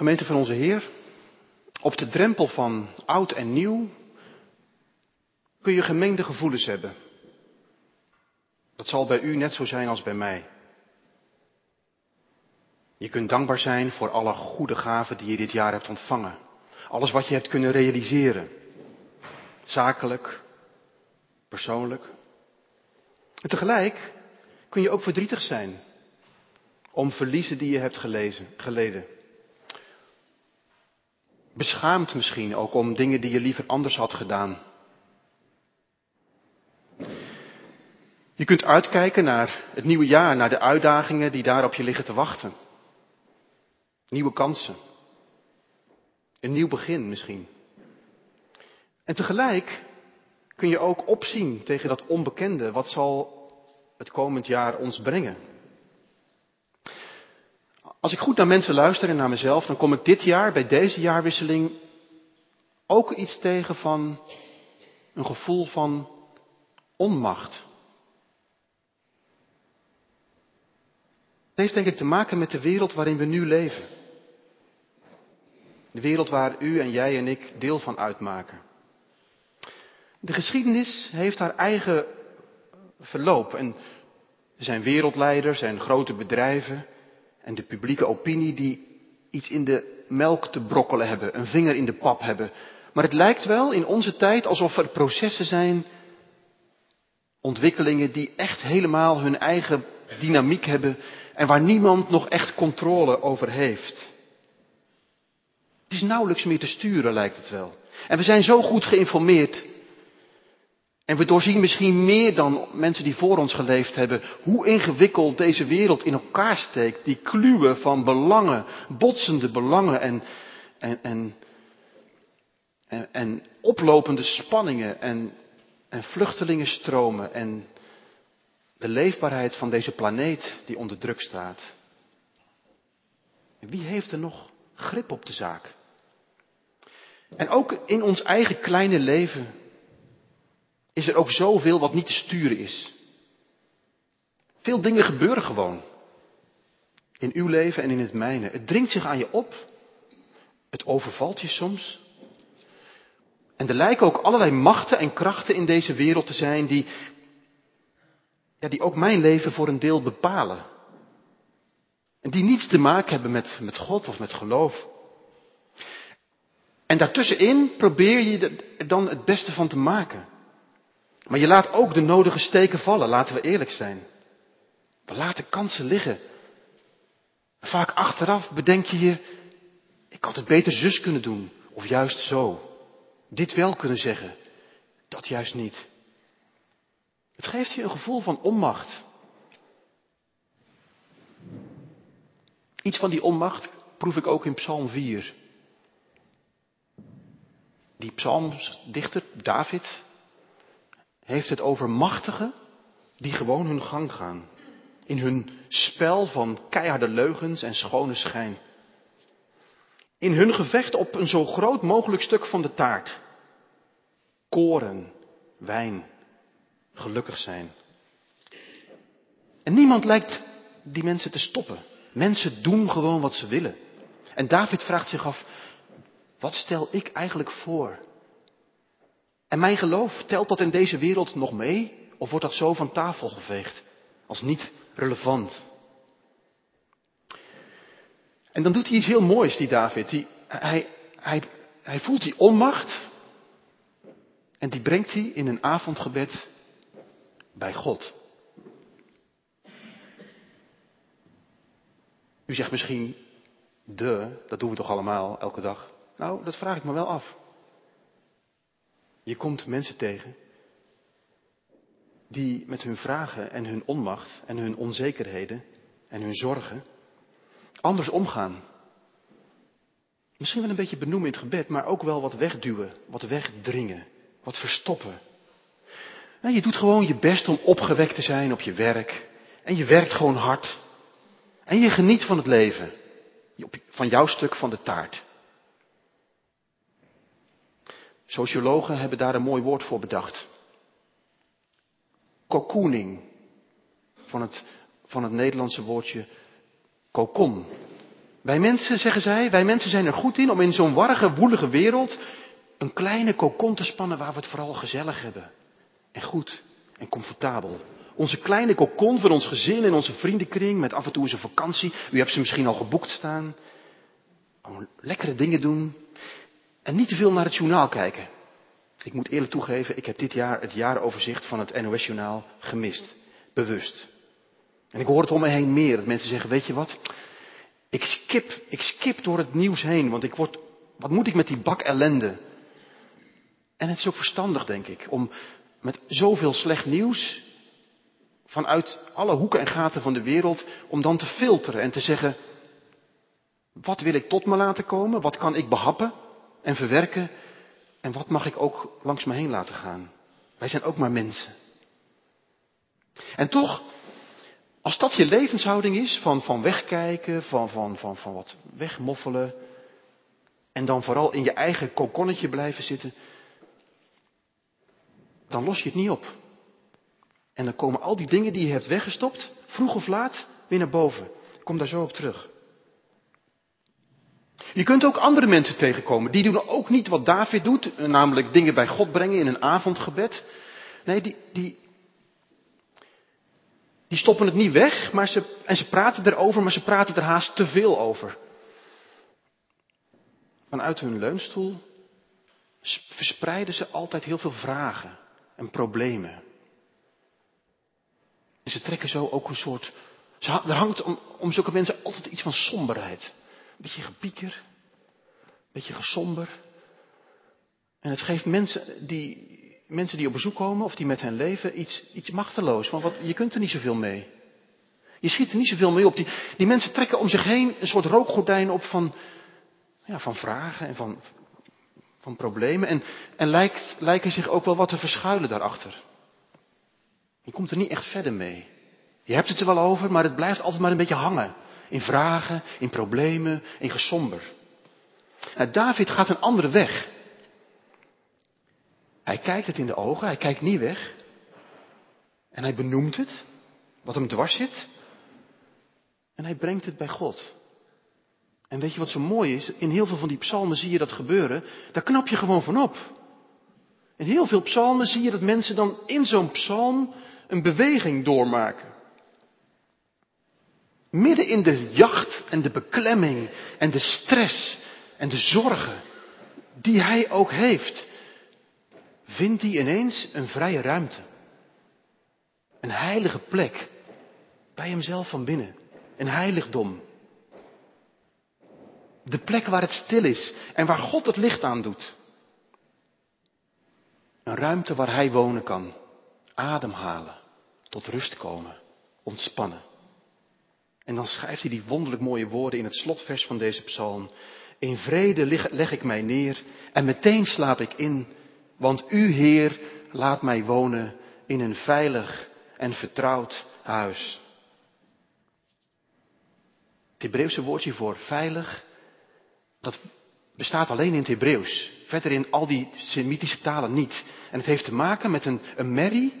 Gemeente van onze Heer, op de drempel van oud en nieuw kun je gemengde gevoelens hebben. Dat zal bij u net zo zijn als bij mij. Je kunt dankbaar zijn voor alle goede gaven die je dit jaar hebt ontvangen. Alles wat je hebt kunnen realiseren. Zakelijk, persoonlijk. En tegelijk kun je ook verdrietig zijn om verliezen die je hebt gelezen, geleden. Beschaamd misschien ook om dingen die je liever anders had gedaan. Je kunt uitkijken naar het nieuwe jaar, naar de uitdagingen die daar op je liggen te wachten. Nieuwe kansen. Een nieuw begin misschien. En tegelijk kun je ook opzien tegen dat onbekende. Wat zal het komend jaar ons brengen? Als ik goed naar mensen luister en naar mezelf, dan kom ik dit jaar, bij deze jaarwisseling, ook iets tegen van een gevoel van onmacht. Het heeft denk ik te maken met de wereld waarin we nu leven. De wereld waar u en jij en ik deel van uitmaken. De geschiedenis heeft haar eigen verloop. En er zijn wereldleiders en grote bedrijven en de publieke opinie die iets in de melk te brokkelen hebben, een vinger in de pap hebben. Maar het lijkt wel in onze tijd alsof er processen zijn, ontwikkelingen die echt helemaal hun eigen dynamiek hebben en waar niemand nog echt controle over heeft. Het is nauwelijks meer te sturen, lijkt het wel. En we zijn zo goed geïnformeerd. En we doorzien misschien meer dan mensen die voor ons geleefd hebben hoe ingewikkeld deze wereld in elkaar steekt. Die kluwen van belangen, botsende belangen en, en, en, en, en oplopende spanningen en, en vluchtelingenstromen en de leefbaarheid van deze planeet die onder druk staat. Wie heeft er nog grip op de zaak? En ook in ons eigen kleine leven is er ook zoveel wat niet te sturen is. Veel dingen gebeuren gewoon. In uw leven en in het mijne. Het dringt zich aan je op. Het overvalt je soms. En er lijken ook allerlei machten en krachten in deze wereld te zijn die, ja, die ook mijn leven voor een deel bepalen. En die niets te maken hebben met, met God of met geloof. En daartussenin probeer je er dan het beste van te maken. Maar je laat ook de nodige steken vallen, laten we eerlijk zijn. We laten kansen liggen. Vaak achteraf bedenk je je, ik had het beter zus kunnen doen, of juist zo. Dit wel kunnen zeggen, dat juist niet. Het geeft je een gevoel van onmacht. Iets van die onmacht proef ik ook in Psalm 4. Die psalmdichter, David, heeft het over machtigen die gewoon hun gang gaan. In hun spel van keiharde leugens en schone schijn. In hun gevecht op een zo groot mogelijk stuk van de taart. Koren, wijn, gelukkig zijn. En niemand lijkt die mensen te stoppen. Mensen doen gewoon wat ze willen. En David vraagt zich af, wat stel ik eigenlijk voor? En mijn geloof, telt dat in deze wereld nog mee? Of wordt dat zo van tafel geveegd? Als niet relevant. En dan doet hij iets heel moois, die David. Die, hij, hij, hij voelt die onmacht. En die brengt hij in een avondgebed bij God. U zegt misschien, de, dat doen we toch allemaal elke dag? Nou, dat vraag ik me wel af. Je komt mensen tegen die met hun vragen en hun onmacht en hun onzekerheden en hun zorgen anders omgaan. Misschien wel een beetje benoemen in het gebed, maar ook wel wat wegduwen, wat wegdringen, wat verstoppen. Je doet gewoon je best om opgewekt te zijn op je werk. En je werkt gewoon hard. En je geniet van het leven. Van jouw stuk van de taart. Sociologen hebben daar een mooi woord voor bedacht. Cocooning. Van het, van het Nederlandse woordje kokon. Wij mensen, zeggen zij, wij mensen zijn er goed in om in zo'n warrige, woelige wereld een kleine kokon te spannen waar we het vooral gezellig hebben. En goed en comfortabel. Onze kleine kokon van ons gezin en onze vriendenkring met af en toe eens een vakantie. U hebt ze misschien al geboekt staan. Lekkere dingen doen. En niet te veel naar het journaal kijken. Ik moet eerlijk toegeven, ik heb dit jaar het jaaroverzicht van het NOS-journaal gemist. Bewust. En ik hoor het om me heen meer. Dat mensen zeggen, weet je wat? Ik skip, ik skip door het nieuws heen, want ik word, wat moet ik met die bak ellende? En het is ook verstandig, denk ik, om met zoveel slecht nieuws vanuit alle hoeken en gaten van de wereld, om dan te filteren en te zeggen, wat wil ik tot me laten komen? Wat kan ik behappen en verwerken? En wat mag ik ook langs me heen laten gaan? Wij zijn ook maar mensen. En toch, als dat je levenshouding is, van, van wegkijken, van, van, van, van wat wegmoffelen, en dan vooral in je eigen kokonnetje blijven zitten, dan los je het niet op. En dan komen al die dingen die je hebt weggestopt, vroeg of laat, weer naar boven. Kom daar zo op terug. Je kunt ook andere mensen tegenkomen. Die doen ook niet wat David doet, namelijk dingen bij God brengen in een avondgebed. Nee, die, die, die stoppen het niet weg, maar ze, en ze praten erover, maar ze praten er haast te veel over. Vanuit hun leunstoel verspreiden ze altijd heel veel vragen en problemen. En ze trekken zo ook een soort. Ze, er hangt om, om zulke mensen altijd iets van somberheid. Beetje gepieker, een beetje gesomber. En het geeft mensen die, mensen die op bezoek komen of die met hen leven iets, iets machteloos. Want wat, je kunt er niet zoveel mee. Je schiet er niet zoveel mee op. Die, die mensen trekken om zich heen een soort rookgordijn op van, ja, van vragen en van, van problemen. En, en lijkt, lijken zich ook wel wat te verschuilen daarachter. Je komt er niet echt verder mee. Je hebt het er wel over, maar het blijft altijd maar een beetje hangen. In vragen, in problemen, in gesomber. Nou, David gaat een andere weg. Hij kijkt het in de ogen, hij kijkt niet weg. En hij benoemt het, wat hem dwars zit. En hij brengt het bij God. En weet je wat zo mooi is? In heel veel van die psalmen zie je dat gebeuren. Daar knap je gewoon van op. In heel veel psalmen zie je dat mensen dan in zo'n psalm een beweging doormaken. Midden in de jacht en de beklemming en de stress en de zorgen die hij ook heeft, vindt hij ineens een vrije ruimte. Een heilige plek bij hemzelf van binnen. Een heiligdom. De plek waar het stil is en waar God het licht aan doet. Een ruimte waar hij wonen kan. Ademhalen. Tot rust komen. Ontspannen. En dan schrijft hij die wonderlijk mooie woorden in het slotvers van deze psalm. In vrede leg ik mij neer en meteen slaap ik in, want u, Heer, laat mij wonen in een veilig en vertrouwd huis. Het Hebreeuwse woordje voor veilig, dat bestaat alleen in het Hebreeuws. Verder in al die Semitische talen niet. En het heeft te maken met een, een merrie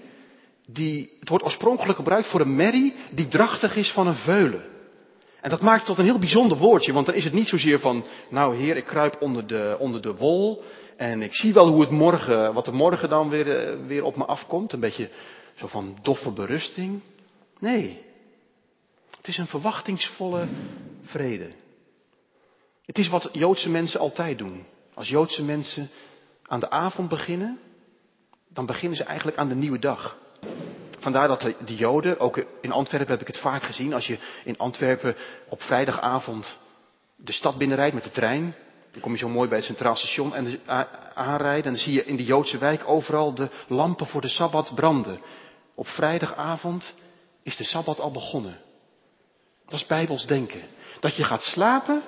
die, het wordt oorspronkelijk gebruikt voor een merrie die drachtig is van een veulen. En dat maakt het tot een heel bijzonder woordje, want dan is het niet zozeer van, nou heer, ik kruip onder de, onder de wol en ik zie wel hoe het morgen, wat er morgen dan weer, eh, weer op me afkomt. Een beetje zo van doffe berusting. Nee. Het is een verwachtingsvolle vrede. Het is wat Joodse mensen altijd doen. Als Joodse mensen aan de avond beginnen, dan beginnen ze eigenlijk aan de nieuwe dag. Vandaar dat de, de Joden, ook in Antwerpen heb ik het vaak gezien, als je in Antwerpen op vrijdagavond de stad binnenrijdt met de trein, dan kom je zo mooi bij het Centraal Station en aanrijden. En dan zie je in de Joodse wijk overal de lampen voor de Sabbat branden. Op vrijdagavond is de Sabbat al begonnen. Dat is Bijbels denken. Dat je gaat slapen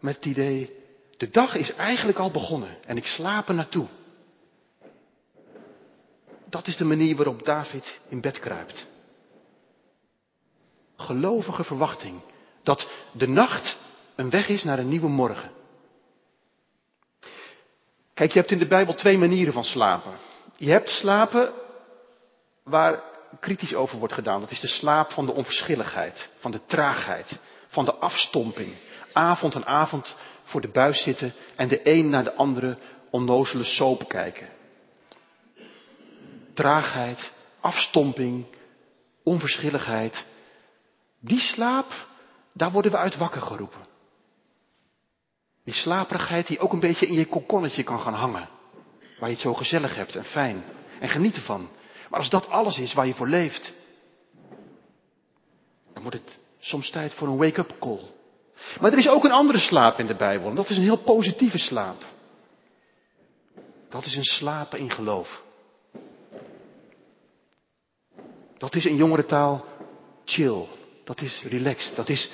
met het idee, de dag is eigenlijk al begonnen en ik slaap er naartoe. Dat is de manier waarop David in bed kruipt. Gelovige verwachting. Dat de nacht een weg is naar een nieuwe morgen. Kijk, je hebt in de Bijbel twee manieren van slapen. Je hebt slapen waar kritisch over wordt gedaan. Dat is de slaap van de onverschilligheid, van de traagheid, van de afstomping. avond aan avond voor de buis zitten en de een naar de andere onnozele soap kijken. Traagheid, afstomping, onverschilligheid. Die slaap, daar worden we uit wakker geroepen. Die slaperigheid die ook een beetje in je kokonnetje kan gaan hangen. Waar je het zo gezellig hebt en fijn. En geniet ervan. Maar als dat alles is waar je voor leeft. Dan wordt het soms tijd voor een wake-up call. Maar er is ook een andere slaap in de Bijbel. En dat is een heel positieve slaap. Dat is een slapen in geloof. Dat is in jongere taal chill. Dat is relaxed. Dat is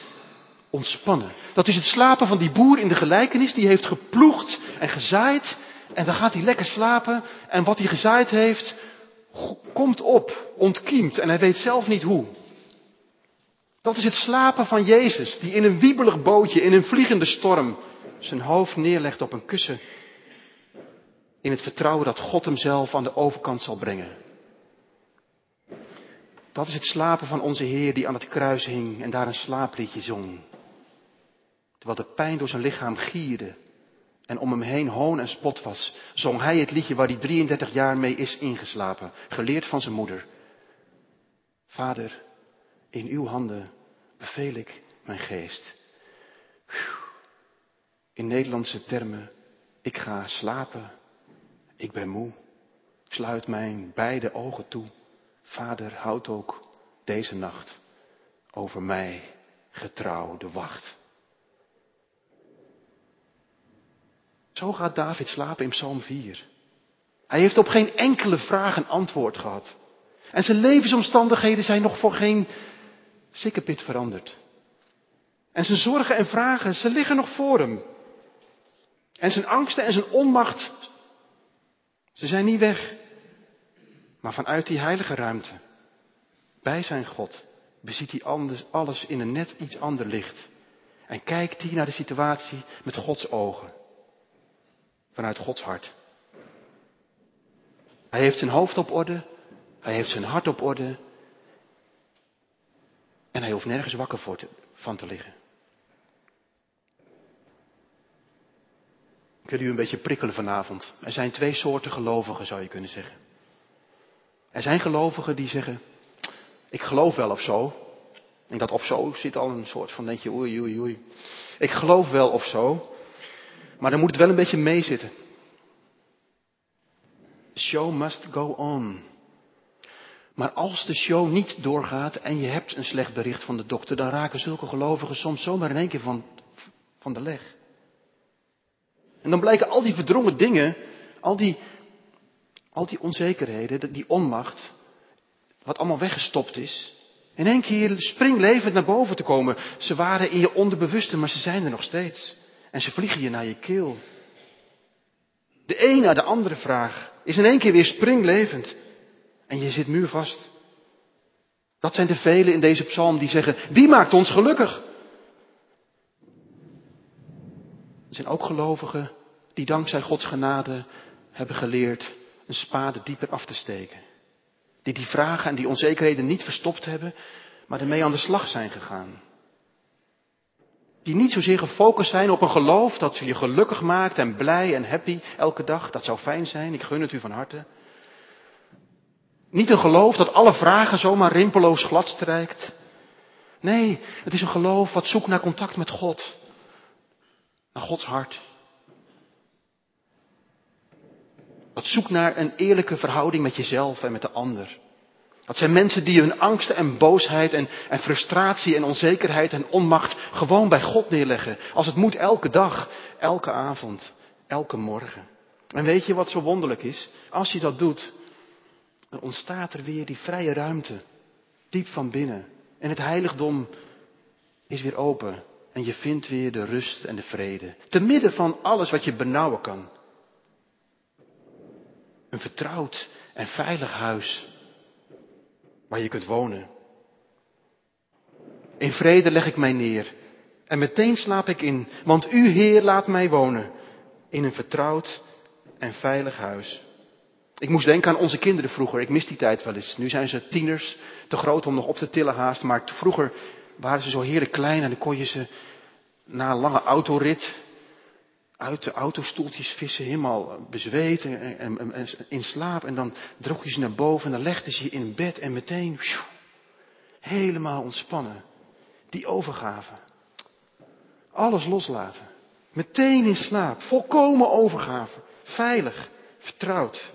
ontspannen. Dat is het slapen van die boer in de gelijkenis. Die heeft geploegd en gezaaid. En dan gaat hij lekker slapen. En wat hij gezaaid heeft, komt op, ontkiemt. En hij weet zelf niet hoe. Dat is het slapen van Jezus, die in een wiebelig bootje, in een vliegende storm, zijn hoofd neerlegt op een kussen. In het vertrouwen dat God hem zelf aan de overkant zal brengen. Dat is het slapen van onze Heer die aan het kruis hing en daar een slaapliedje zong. Terwijl de pijn door zijn lichaam gierde en om hem heen hoon en spot was, zong hij het liedje waar hij 33 jaar mee is ingeslapen, geleerd van zijn moeder. Vader, in uw handen beveel ik mijn geest. In Nederlandse termen, ik ga slapen, ik ben moe, ik sluit mijn beide ogen toe. Vader, houd ook deze nacht over mij getrouw de wacht. Zo gaat David slapen in Psalm 4. Hij heeft op geen enkele vraag een antwoord gehad. En zijn levensomstandigheden zijn nog voor geen sikkepit veranderd. En zijn zorgen en vragen, ze liggen nog voor hem. En zijn angsten en zijn onmacht, ze zijn niet weg. Maar vanuit die heilige ruimte, bij zijn God, beziet hij anders, alles in een net iets ander licht. En kijkt hij naar de situatie met Gods ogen. Vanuit Gods hart. Hij heeft zijn hoofd op orde. Hij heeft zijn hart op orde. En hij hoeft nergens wakker voor te, van te liggen. Ik wil u een beetje prikkelen vanavond. Er zijn twee soorten gelovigen, zou je kunnen zeggen. Er zijn gelovigen die zeggen, ik geloof wel of zo. En dat of zo zit al een soort van, denk je, oei, oei, oei. Ik geloof wel of zo. Maar dan moet het wel een beetje meezitten. The show must go on. Maar als de show niet doorgaat en je hebt een slecht bericht van de dokter, dan raken zulke gelovigen soms zomaar in één keer van, van de leg. En dan blijken al die verdrongen dingen, al die, al die onzekerheden, die onmacht, wat allemaal weggestopt is, in één keer springlevend naar boven te komen. Ze waren in je onderbewuste, maar ze zijn er nog steeds. En ze vliegen je naar je keel. De een naar de andere vraag is in één keer weer springlevend. En je zit muurvast. Dat zijn de velen in deze psalm die zeggen, wie maakt ons gelukkig? Er zijn ook gelovigen die dankzij Gods genade hebben geleerd een spade dieper af te steken. Die die vragen en die onzekerheden niet verstopt hebben, maar ermee aan de slag zijn gegaan. Die niet zozeer gefocust zijn op een geloof dat je gelukkig maakt en blij en happy elke dag. Dat zou fijn zijn, ik gun het u van harte. Niet een geloof dat alle vragen zomaar rimpeloos glad strijkt. Nee, het is een geloof wat zoekt naar contact met God. Naar Gods hart. Wat zoekt naar een eerlijke verhouding met jezelf en met de ander. Dat zijn mensen die hun angsten en boosheid en, en frustratie en onzekerheid en onmacht gewoon bij God neerleggen. Als het moet elke dag, elke avond, elke morgen. En weet je wat zo wonderlijk is? Als je dat doet, dan ontstaat er weer die vrije ruimte. Diep van binnen. En het heiligdom is weer open. En je vindt weer de rust en de vrede. Te midden van alles wat je benauwen kan. Een vertrouwd en veilig huis waar je kunt wonen. In vrede leg ik mij neer en meteen slaap ik in, want u Heer laat mij wonen in een vertrouwd en veilig huis. Ik moest denken aan onze kinderen vroeger. Ik mis die tijd wel eens. Nu zijn ze tieners, te groot om nog op te tillen haast. Maar vroeger waren ze zo heerlijk klein en dan kon je ze na een lange autorit uit de autostoeltjes vissen, helemaal bezweet en, en, in slaap. En dan droeg je ze naar boven en dan legde ze je in bed en meteen helemaal ontspannen. Die overgave. Alles loslaten. Meteen in slaap. Volkomen overgave. Veilig. Vertrouwd.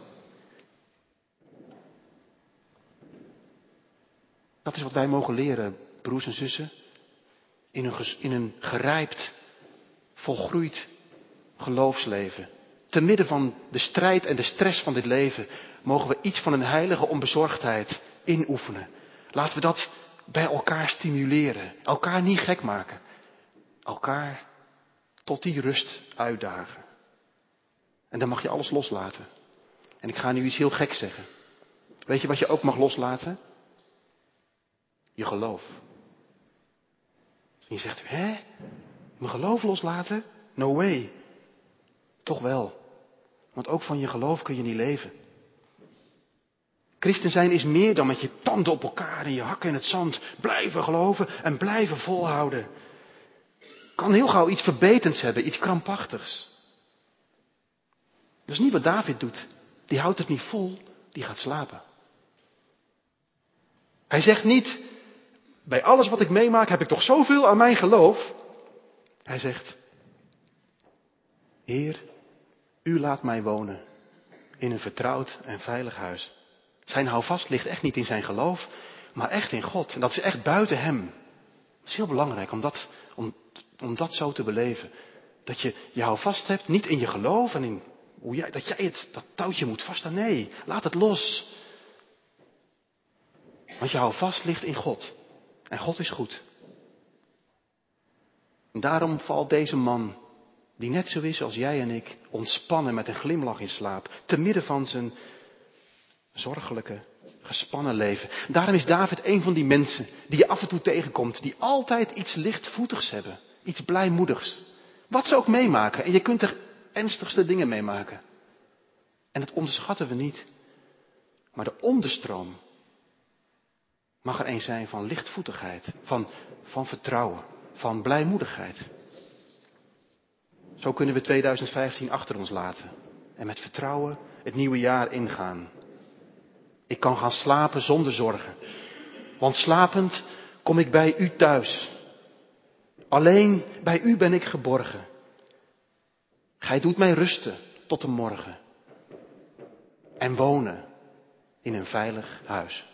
Dat is wat wij mogen leren, broers en zussen. In een, in een gerijpt, volgroeid geloofsleven. Te midden van de strijd en de stress van dit leven mogen we iets van een heilige onbezorgdheid inoefenen. Laten we dat bij elkaar stimuleren. Elkaar niet gek maken. Elkaar tot die rust uitdagen. En dan mag je alles loslaten. En ik ga nu iets heel gek zeggen. Weet je wat je ook mag loslaten? Je geloof. En je zegt, hè? Mijn geloof loslaten? No way. Toch wel. Want ook van je geloof kun je niet leven. Christen zijn is meer dan met je tanden op elkaar en je hakken in het zand blijven geloven en blijven volhouden. Kan heel gauw iets verbetends hebben, iets krampachtigs. Dat is niet wat David doet. Die houdt het niet vol, die gaat slapen. Hij zegt niet, bij alles wat ik meemaak heb ik toch zoveel aan mijn geloof. Hij zegt, Heer, u laat mij wonen in een vertrouwd en veilig huis. Zijn houvast ligt echt niet in zijn geloof, maar echt in God. En dat is echt buiten hem. Dat is heel belangrijk om dat, om, om dat zo te beleven. Dat je je houvast hebt, niet in je geloof en in hoe jij, dat jij het, dat touwtje moet vasthouden. Nee, laat het los. Want je houvast ligt in God. En God is goed. En daarom valt deze man die net zo is als jij en ik, ontspannen met een glimlach in slaap, te midden van zijn zorgelijke, gespannen leven. Daarom is David een van die mensen die je af en toe tegenkomt, die altijd iets lichtvoetigs hebben, iets blijmoedigs. Wat ze ook meemaken, en je kunt er ernstigste dingen meemaken. En dat onderschatten we niet. Maar de onderstroom mag er een zijn van lichtvoetigheid, van, van vertrouwen, van blijmoedigheid. Zo kunnen we 2015 achter ons laten en met vertrouwen het nieuwe jaar ingaan. Ik kan gaan slapen zonder zorgen, want slapend kom ik bij u thuis. Alleen bij u ben ik geborgen. Gij doet mij rusten tot de morgen en wonen in een veilig huis.